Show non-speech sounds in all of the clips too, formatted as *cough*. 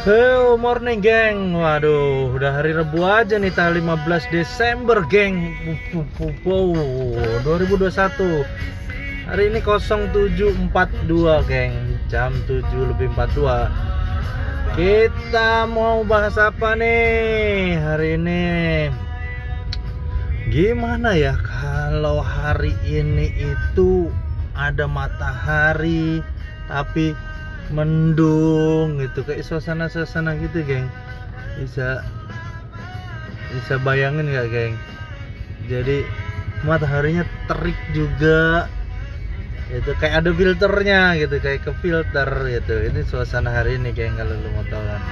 Hello morning geng. Waduh udah hari Rebu aja nih tanggal 15 Desember geng. Wow 2021 Hari ini 0742 geng. Jam 7 lebih 42 Kita mau bahas apa nih hari ini? Gimana ya kalau hari ini itu ada matahari Tapi mendung gitu kayak suasana-suasana gitu geng. Bisa bisa bayangin nggak geng? Jadi mataharinya terik juga itu kayak ada filternya gitu kayak ke filter gitu. Ini suasana hari ini geng kalau lu mau tahu kan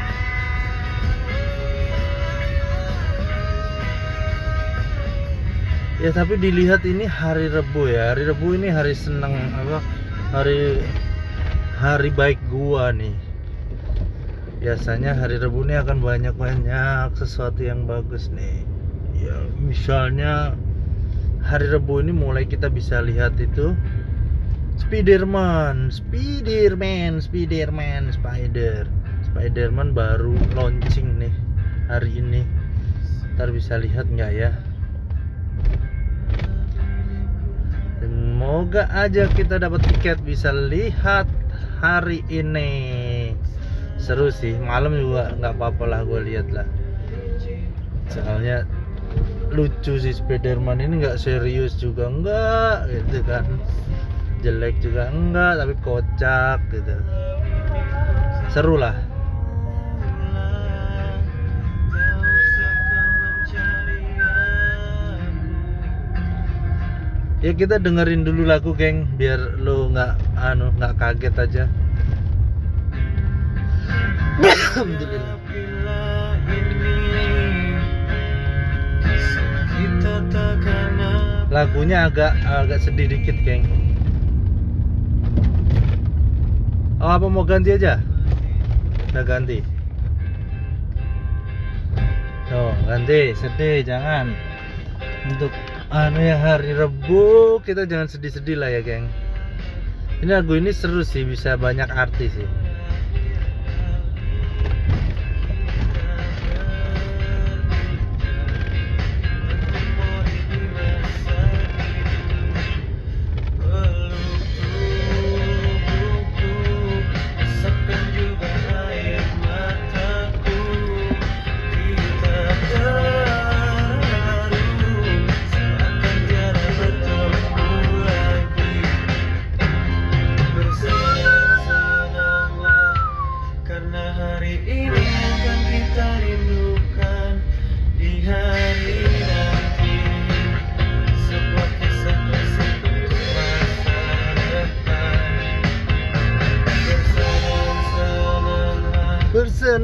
ya tapi dilihat ini hari Rebu ya. Hari Rebu ini hari seneng apa? Hari hari baik gua nih. Biasanya hari Rebu ini akan banyak banyak sesuatu yang bagus nih. Ya misalnya hari Rebu ini mulai kita bisa lihat itu Spiderman Spiderman Spiderman Spider. Spiderman baru launching nih hari ini. Ntar bisa lihat nggak ya? Semoga aja kita dapat tiket bisa lihat hari ini. Seru sih malam juga nggak apa-apa lah gue lihat lah. Soalnya lucu sih Spiderman ini nggak serius juga enggak gitu kan. Jelek juga enggak tapi kocak gitu. Seru lah ya kita dengerin dulu lagu geng biar lo nggak anu nggak kaget aja. Lagunya agak agak sedih dikit geng. Oh apa mau ganti aja? Udah ganti. Tuh, ganti sedih jangan. Untuk anu ya hari Rebu. Kita jangan sedih-sedih lah ya geng. Ini lagu ini seru sih bisa banyak artis sih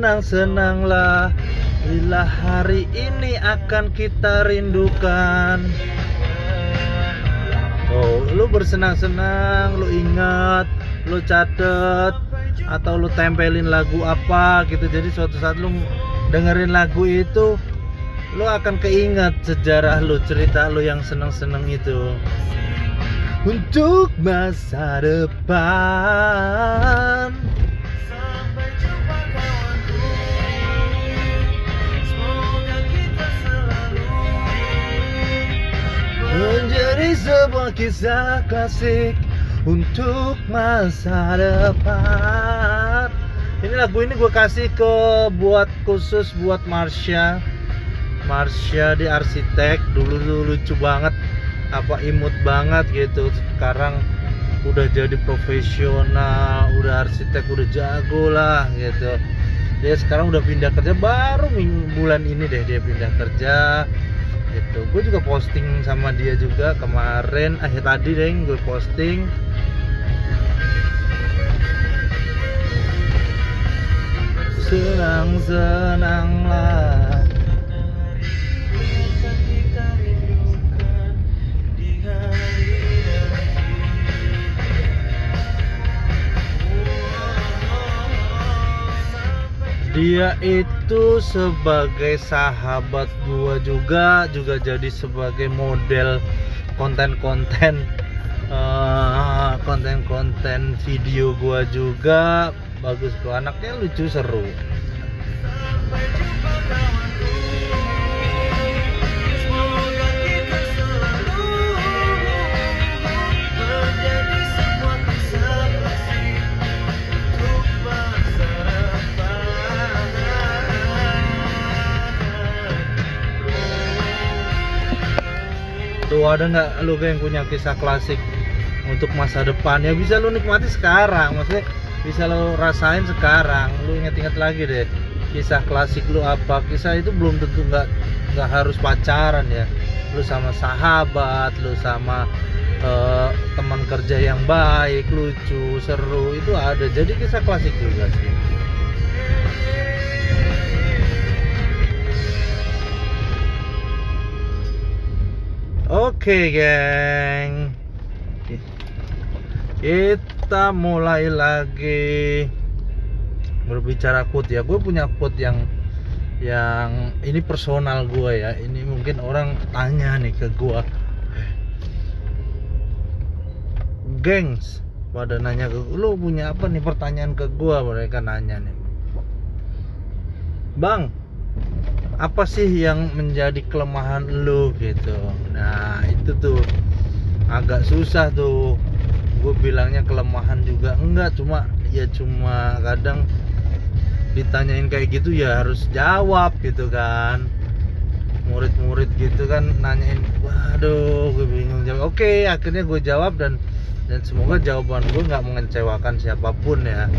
Bersenang-senanglah Bila hari ini akan kita rindukan. Oh, lu bersenang-senang, lu ingat, lu catet Atau lu tempelin lagu apa gitu. Jadi suatu saat lu dengerin lagu itu Lu akan keingat sejarah lu, cerita lu yang seneng-seneng itu. Untuk masa depan menjadi sebuah kisah klasik untuk masa depan. Ini lagu ini gue kasih ke buat khusus buat Marsha. Marsha di arsitek dulu tuh lucu banget, apa imut banget gitu. Sekarang udah jadi profesional, udah arsitek, udah jago lah gitu. Dia sekarang udah pindah kerja baru bulan ini deh dia pindah kerja gitu. Gue juga posting sama dia juga kemarin. Akhir tadi deh gue posting. Senang senanglah dia itu sebagai sahabat gua juga juga jadi sebagai model konten-konten eh, konten-konten video gua juga. Bagus tuh anaknya lucu seru ada nggak lu yang punya kisah klasik untuk masa depan? Ya bisa lu nikmati sekarang maksudnya bisa lu rasain sekarang. Lu inget-inget lagi deh kisah klasik lu apa? Kisah itu belum tentu nggak nggak harus pacaran ya. Lu sama sahabat lu sama eh, teman kerja yang baik lucu seru itu ada. Jadi kisah klasik juga sih Oke, geng. Kita mulai lagi berbicara quote ya. Gue punya quote yang yang ini personal gue ya. Ini mungkin orang tanya nih ke gue. Gengs, pada nanya ke lu punya apa nih pertanyaan ke gue mereka nanya nih. Bang, apa sih yang menjadi kelemahan lu gitu? Nah itu tuh agak susah tuh. Gue bilangnya kelemahan juga. Enggak cuma ya cuma kadang ditanyain kayak gitu ya harus jawab gitu kan. Murid-murid gitu kan nanyain waduh gue bingung jawab. Oke akhirnya gue jawab dan dan semoga jawaban gue nggak mengecewakan siapa pun ya.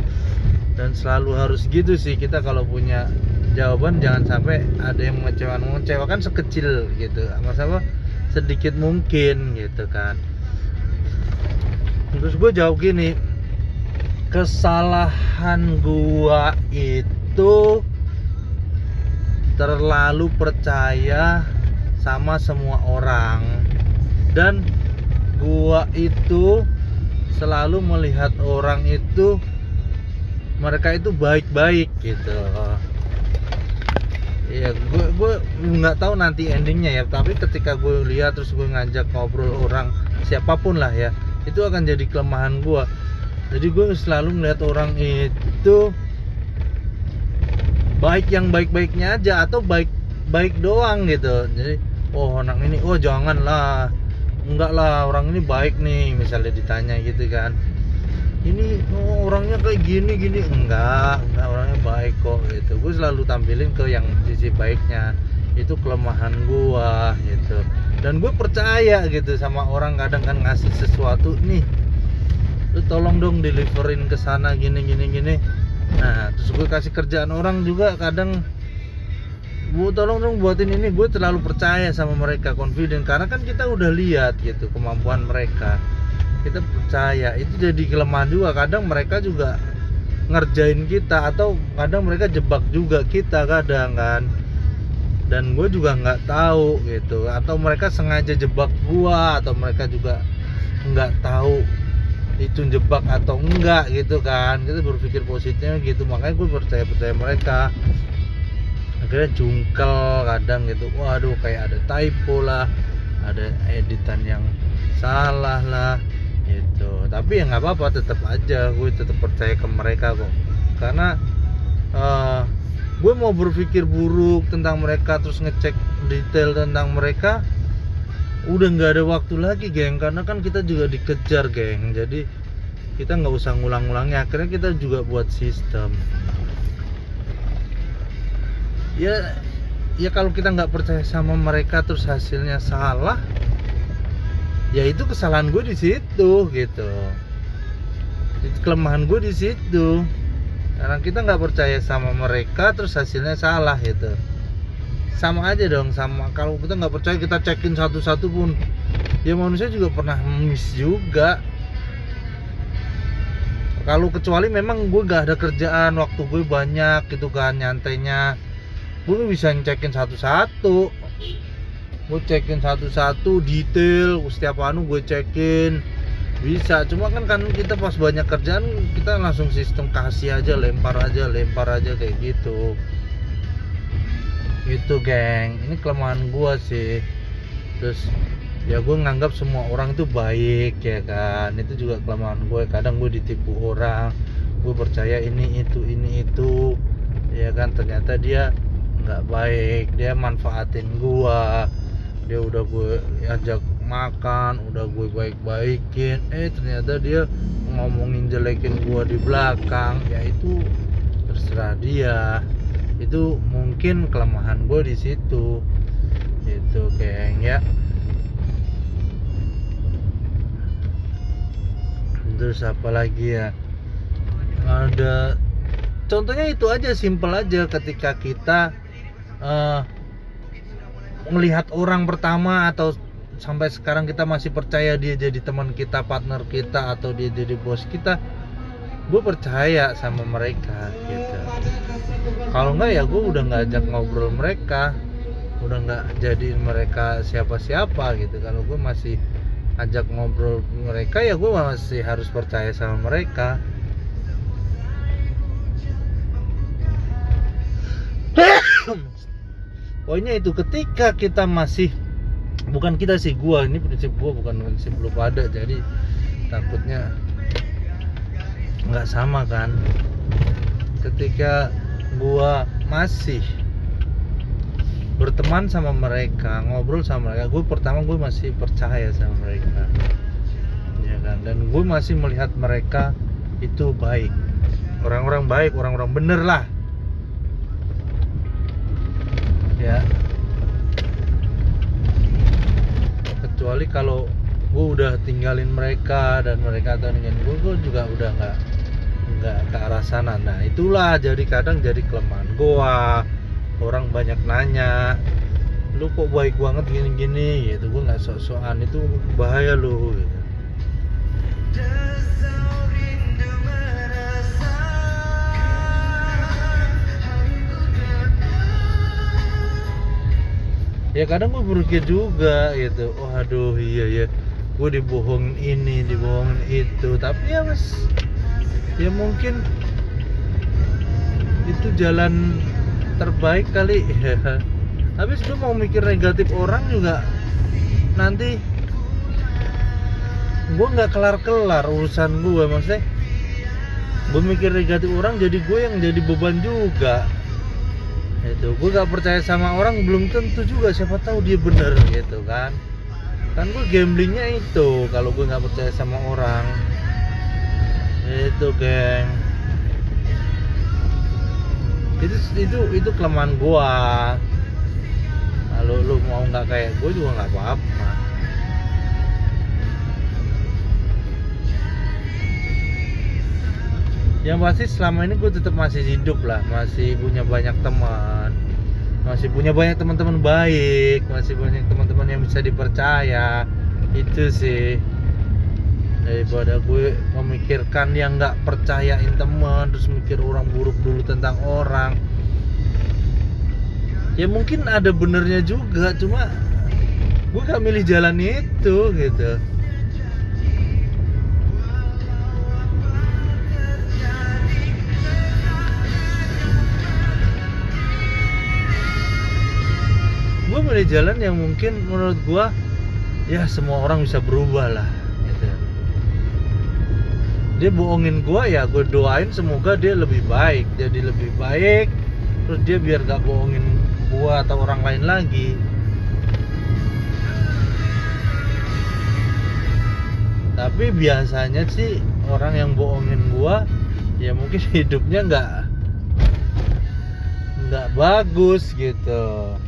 Dan selalu harus gitu sih kita kalau punya jawaban jangan sampai ada yang mengecewakan mengecewakan sekecil gitu. Sama sama sedikit mungkin gitu kan. Terus gue jawab gini kesalahan gua itu terlalu percaya sama semua orang. Dan gua itu selalu melihat orang itu mereka itu baik-baik gitu Iya, gue gue nggak tahu nanti endingnya ya. Tapi ketika gue lihat terus gue ngajak ngobrol orang siapa pun lah ya, itu akan jadi kelemahan gue. Jadi gue selalu melihat orang itu baik yang baik-baiknya aja atau baik baik doang gitu. Jadi oh orang ini oh janganlah, enggak lah orang ini baik nih misalnya ditanya gitu kan. Ini oh, orangnya kayak gini gini enggak, enggak orangnya baik kok gitu. Gue selalu tampilin ke yang sisi baiknya. Itu kelemahan gua gitu. Dan gue percaya gitu sama orang kadang kan ngasih sesuatu nih. Lu tolong dong deliverin ke sana gini gini gini. Nah, terus gue kasih kerjaan orang juga kadang Bu tolong dong buatin ini gue terlalu percaya sama mereka confident karena kan kita udah lihat gitu kemampuan mereka kita percaya. Itu jadi kelemahan juga. Kadang mereka juga ngerjain kita atau kadang mereka jebak juga kita kadang kan. Dan gue juga nggak tahu gitu. Atau mereka sengaja jebak gua atau mereka juga nggak tahu itu jebak atau enggak gitu kan. Kita berpikir positifnya gitu. Makanya gue percaya percaya mereka. Akhirnya jungkel kadang gitu. Waduh kayak ada typo lah ada editan yang salah lah gitu. Tapi ya nggak apa-apa tetap aja gue tetap percaya ke mereka kok. Karena eh, gue mau berpikir buruk tentang mereka terus ngecek detail tentang mereka udah nggak ada waktu lagi geng. Karena kan kita juga dikejar geng. Jadi kita nggak usah ngulang-ngulangnya akhirnya kita juga buat sistem. Ya ya kalau kita nggak percaya sama mereka terus hasilnya salah ya itu kesalahan gue di situ gitu. Itu kelemahan gue di situ. Karena kita nggak percaya sama mereka terus hasilnya salah gitu. Sama aja dong sama. Kalau kita nggak percaya kita cekin satu-satu pun. Ya manusia juga pernah miss juga. Kalau kecuali memang gue gak ada kerjaan waktu gue banyak gitu kan nyantainya. Gue bisa ngecekin satu-satu gue cekin satu-satu detail setiap anu gue cekin bisa cuma kan kan kita pas banyak kerjaan kita langsung sistem kasih aja lempar aja lempar aja kayak gitu. Itu geng. Ini kelemahan gua sih. Terus ya gue nganggap semua orang itu baik ya kan. Itu juga kelemahan gue kadang gue ditipu orang gue percaya ini itu ini itu. Ya kan ternyata dia nggak baik. Dia manfaatin gua dia udah gue ajak makan udah gue baik-baikin. Eh ternyata dia ngomongin jelekin gua di belakang. Ya itu terserah dia. Itu mungkin kelemahan gue di situ. Itu geng ya. Terus apa lagi ya? Ada contohnya itu aja simple aja ketika kita eh melihat orang pertama atau sampai sekarang kita masih percaya dia jadi teman kita partner kita atau dia jadi bos kita gue percaya sama mereka gitu. Kalau enggak ya gue udah nggak ajak ngobrol mereka udah nggak jadiin mereka siapa-siapa gitu. Kalau gue masih ajak ngobrol mereka ya gue masih harus percaya sama mereka *coughs* poinnya itu ketika kita masih bukan kita sih gua. Ini prinsip gua bukan prinsip lu pada. Jadi takutnya nggak sama kan. Ketika gua masih berteman sama mereka ngobrol sama mereka gue pertama gue masih percaya sama mereka. Ya kan? Dan gue masih melihat mereka itu baik. Orang-orang baik orang-orang bener lah ya. Kecuali kalau gue udah tinggalin mereka dan mereka atau ninggalin gue gue juga udah nggak nggak ke arah sana. Nah itulah jadi kadang jadi kelemahan gue orang banyak nanya lu kok baik banget gini-gini? Gitu. Gue nggak sok-sokan itu bahaya lu gitu. Ya kadang gue berpikir juga gitu oh aduh iya ya gue dibohongin ini dibohongin itu. Tapi ya mas ya mungkin itu jalan terbaik kali. Ya *laughs* habis gue mau mikir negatif orang juga nanti gue nggak kelar-kelar urusan gue maksudnya. Gue mikir negatif orang jadi gue yang jadi beban juga itu gue gak percaya sama orang belum tentu juga siapa tahu dia bener gitu kan. Kan gue gamblingnya itu kalau gue nggak percaya sama orang. Itu geng. Itu itu itu kelemahan gua. Kalau lu mau nggak kayak gue juga nggak apa-apa yang pasti selama ini gue tetap masih hidup lah masih punya banyak teman masih punya banyak teman-teman baik masih banyak teman-teman yang bisa dipercaya itu sih. Daripada gue memikirkan yang nggak percayain teman terus mikir orang buruk dulu tentang orang. Ya mungkin ada benernya juga cuma gue gak milih jalan itu gitu gue milih jalan yang mungkin menurut gue ya semua orang bisa berubah lah gitu. Dia bohongin gue ya gue doain semoga dia lebih baik jadi lebih baik. Terus dia biar gak bohongin gue atau orang lain lagi. Tapi biasanya sih orang yang bohongin gue ya mungkin *laughs* hidupnya nggak nggak bagus gitu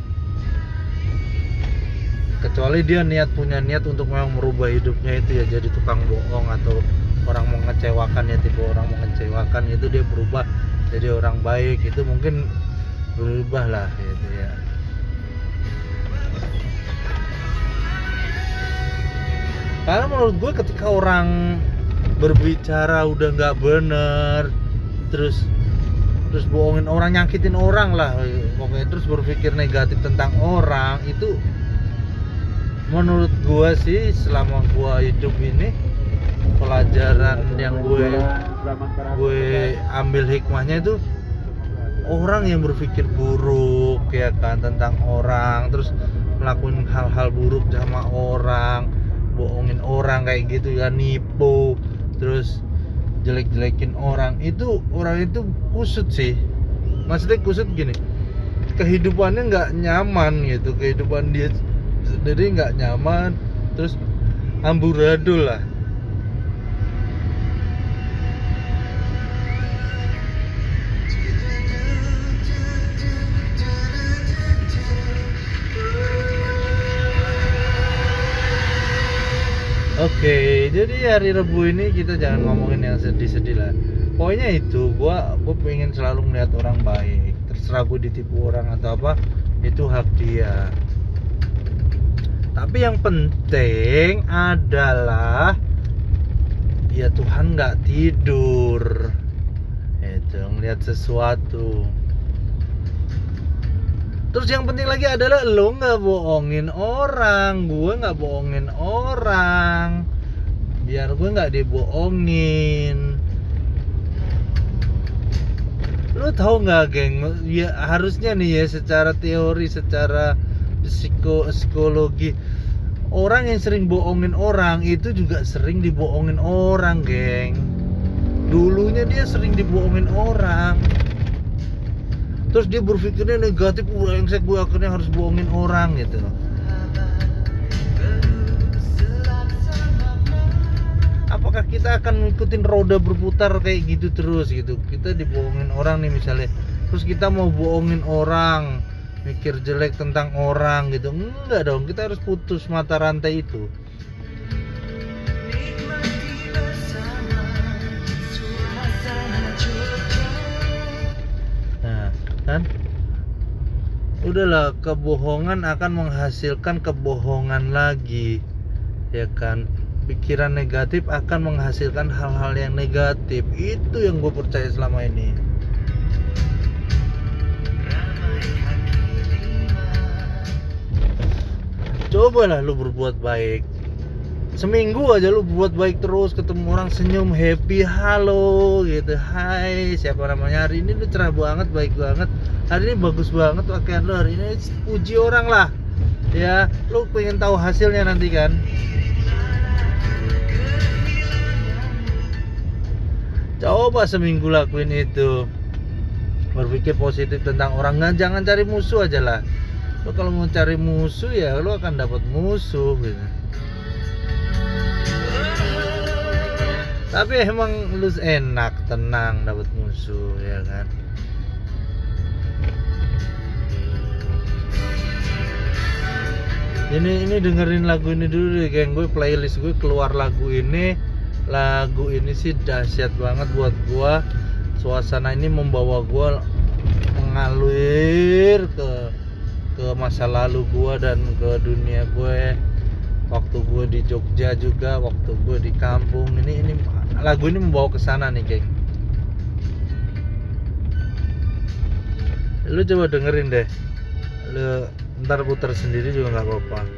kecuali dia niat punya niat untuk memang merubah hidupnya itu ya jadi tukang bohong atau orang mengecewakan ya tipe orang mengecewakan itu dia berubah jadi orang baik itu mungkin berubah lah gitu ya. Karena menurut gue ketika orang berbicara udah nggak bener terus terus bohongin orang nyakitin orang lah pokoknya terus berpikir negatif tentang orang itu menurut gua sih selama gua hidup ini pelajaran yang gue gue ambil hikmahnya itu orang yang berpikir buruk ya kan tentang orang terus melakukan hal-hal buruk sama orang bohongin orang kayak gitu ya nipu terus jelek-jelekin orang. Itu orang itu kusut sih. Maksudnya kusut gini kehidupannya nggak nyaman gitu kehidupan dia sendiri nggak nyaman terus amburadul lah Oke, jadi hari Rebu ini kita jangan ngomongin yang sedih-sedih lah. Pokoknya itu, gua gua pengen selalu melihat orang baik. Terserah gue ditipu orang atau apa, itu hak dia. Tapi yang penting adalah ya Tuhan nggak tidur. Itu ngelihat sesuatu. Terus yang penting lagi adalah lo nggak bohongin orang, gue nggak bohongin orang, biar gue nggak dibohongin. Lo tahu nggak geng? Ya harusnya nih ya secara teori, secara psiko psikologi. Orang yang sering bohongin orang itu juga sering dibohongin orang, geng. Dulunya dia sering dibohongin orang. Terus dia berpikirnya negatif yang saya gue akhirnya harus bohongin orang gitu apakah kita akan ngikutin roda berputar kayak gitu terus gitu? Kita dibohongin orang nih misalnya. Terus kita mau bohongin orang mikir jelek tentang orang gitu enggak dong kita harus putus mata rantai itu Nah, kan? Udahlah, kebohongan akan menghasilkan kebohongan lagi. Ya kan? Pikiran negatif akan menghasilkan hal-hal yang negatif. Itu yang gue percaya selama ini. Cobalah lu berbuat baik. Seminggu aja lu buat baik terus ketemu orang senyum happy halo gitu. Hai siapa namanya? Hari ini lu cerah banget baik banget. Hari ini bagus banget pakaian lu hari ini puji orang lah. Ya lu pengen tahu hasilnya nanti kan? Coba seminggu lakuin itu. Berpikir positif tentang orang. Jangan cari musuh aja lah lo kalau mau cari musuh ya lo akan dapat musuh gitu. Tapi emang lu enak tenang dapat musuh ya kan? Ini ini dengerin lagu ini dulu deh geng. Gue playlist gue keluar lagu ini. Lagu ini sih dahsyat banget buat gua. Suasana ini membawa gua mengalir ke ke masa lalu gua dan ke dunia gue waktu gue di Jogja juga waktu gue di kampung. Ini ini lagu ini membawa ke sana nih geng. Lu coba dengerin deh. Lu ntar putar sendiri juga nggak apa-apa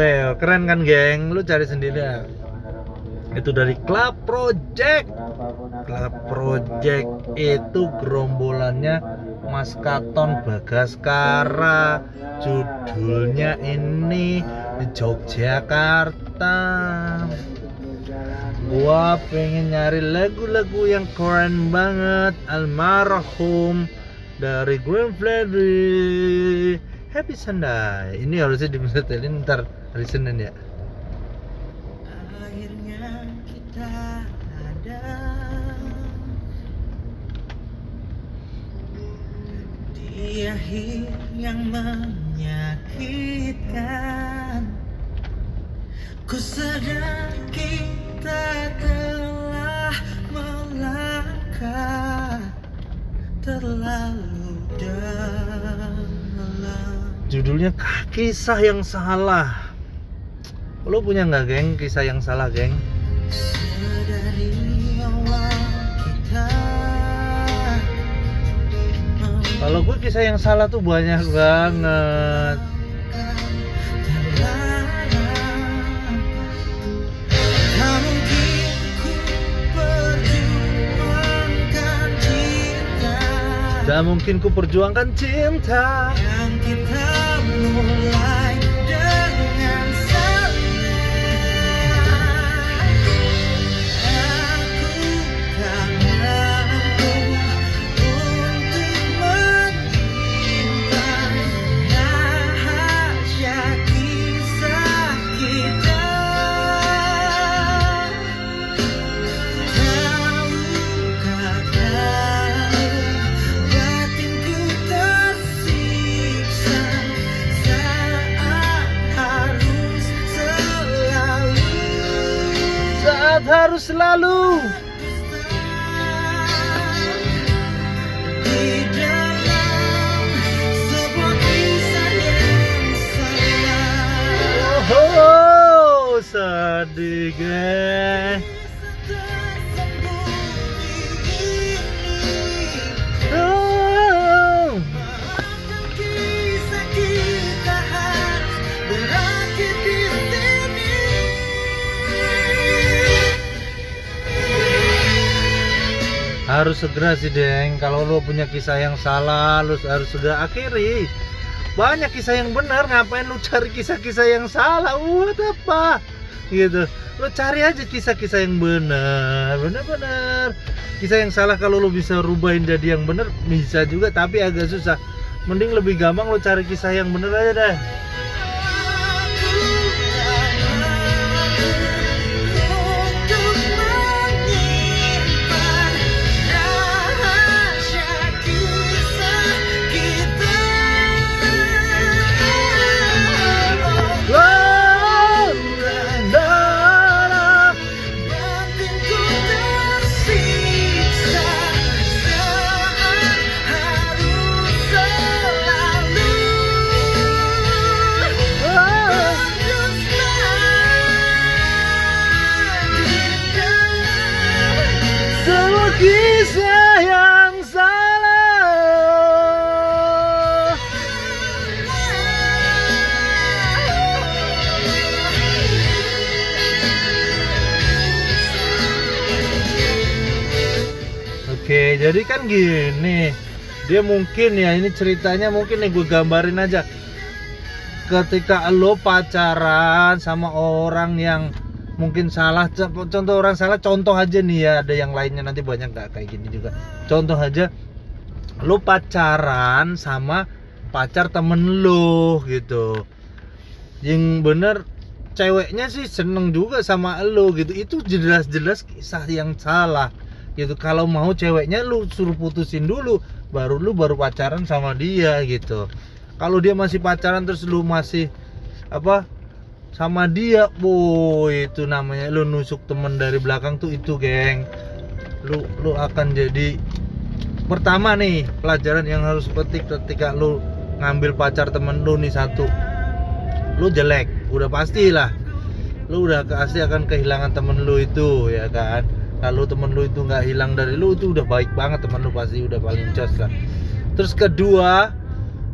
Well, keren kan geng? Lu cari sendiri ya. Itu dari Club Project. Club Project itu gerombolannya Mas Katon Bagaskara. Judulnya ini di Yogyakarta. Gua pengen nyari lagu-lagu yang keren banget Almarhum dari Green Freddy Happy Sunday Ini harusnya disetelin ntar hari Senin ya? Akhirnya kita ada. Di akhir yang menyakitkan Ku sadar kita telah melangkah Terlalu dalam. Judulnya Kisah yang Salah Lo punya nggak geng? Kisah yang salah geng? Kalau gue kisah yang salah tuh banyak banget. Tak mungkin ku perjuangkan cinta. Gak mungkin ku perjuangkan cinta. Yang kita mulai Harus segera sih Deng. Kalau lo punya kisah yang salah Lo harus segera akhiri. Banyak kisah yang benar Ngapain lo cari kisah-kisah yang salah? Buat apa? Gitu. Lo cari aja kisah-kisah yang benar. Benar-benar. Kisah yang salah kalau lo bisa rubahin jadi yang benar Bisa juga tapi agak susah. Mending lebih gampang lo cari kisah yang benar aja deh jadi kan gini. Dia mungkin ya, ini ceritanya mungkin nih gue gambarin aja. Ketika lo pacaran sama orang yang mungkin salah, co- contoh orang salah, contoh aja nih ya, ada yang lainnya nanti banyak nggak kayak gini juga. Contoh aja, lo pacaran sama pacar temen lo gitu. Yang bener ceweknya sih seneng juga sama lo gitu. Itu jelas-jelas kisah yang salah gitu. Kalau mau ceweknya lu suruh putusin dulu baru lu baru pacaran sama dia gitu. Kalau dia masih pacaran terus lu masih apa sama dia boy itu namanya lu nusuk temen dari belakang tuh itu geng. Lu lu akan jadi pertama nih pelajaran yang harus petik ketika lu ngambil pacar temen lu nih satu. Lu jelek udah pastilah lu udah pasti akan kehilangan temen lu itu ya kan kalau temen lu itu nggak hilang dari lu itu udah baik banget temen lu pasti udah paling jos lah. Terus kedua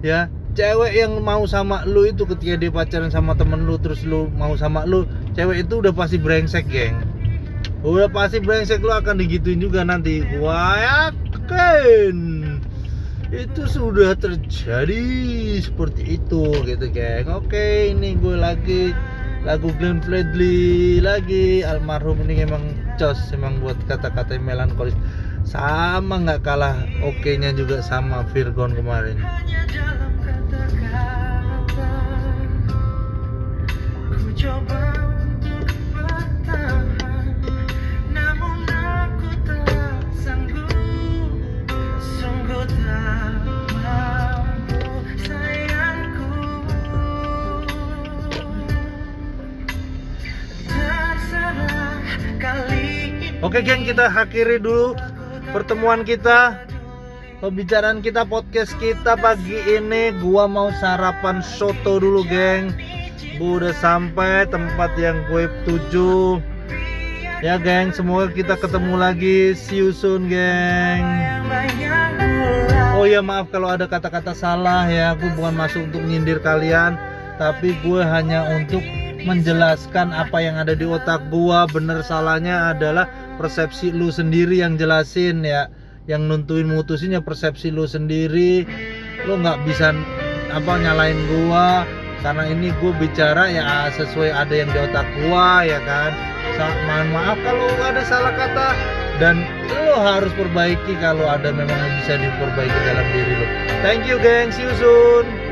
ya cewek yang mau sama lu itu ketika dia pacaran sama temen lu terus lu mau sama lu cewek itu udah pasti brengsek geng. Udah pasti brengsek lu akan digituin juga nanti. Gua yakin itu sudah terjadi seperti itu gitu geng. Oke ini gue lagi lagu Glenn Fredly lagi. Almarhum ini emang jos emang buat kata-kata melankolis. Sama nggak kalah oke nya juga sama Virgon kemarin. Hanya Oke geng kita akhiri dulu pertemuan kita. Pembicaraan kita podcast kita pagi ini. Gua mau sarapan soto dulu geng. Gua udah sampai tempat yang gue tuju. Ya geng semoga kita ketemu lagi. See you soon geng. Oh ya maaf kalau ada kata-kata salah ya. Aku bukan masuk untuk nyindir kalian. Tapi gue hanya untuk menjelaskan apa yang ada di otak gua. Bener salahnya adalah persepsi lu sendiri yang jelasin ya. Yang nuntuin mutusinnya persepsi lu sendiri. Lu nggak bisa apa nyalain gua. Karena ini gue bicara ya sesuai ada yang di otak gua ya kan? Sa mohon maaf kalau ada salah kata. Dan lo harus perbaiki kalau ada memang bisa diperbaiki dalam diri lo thank you geng. See you soon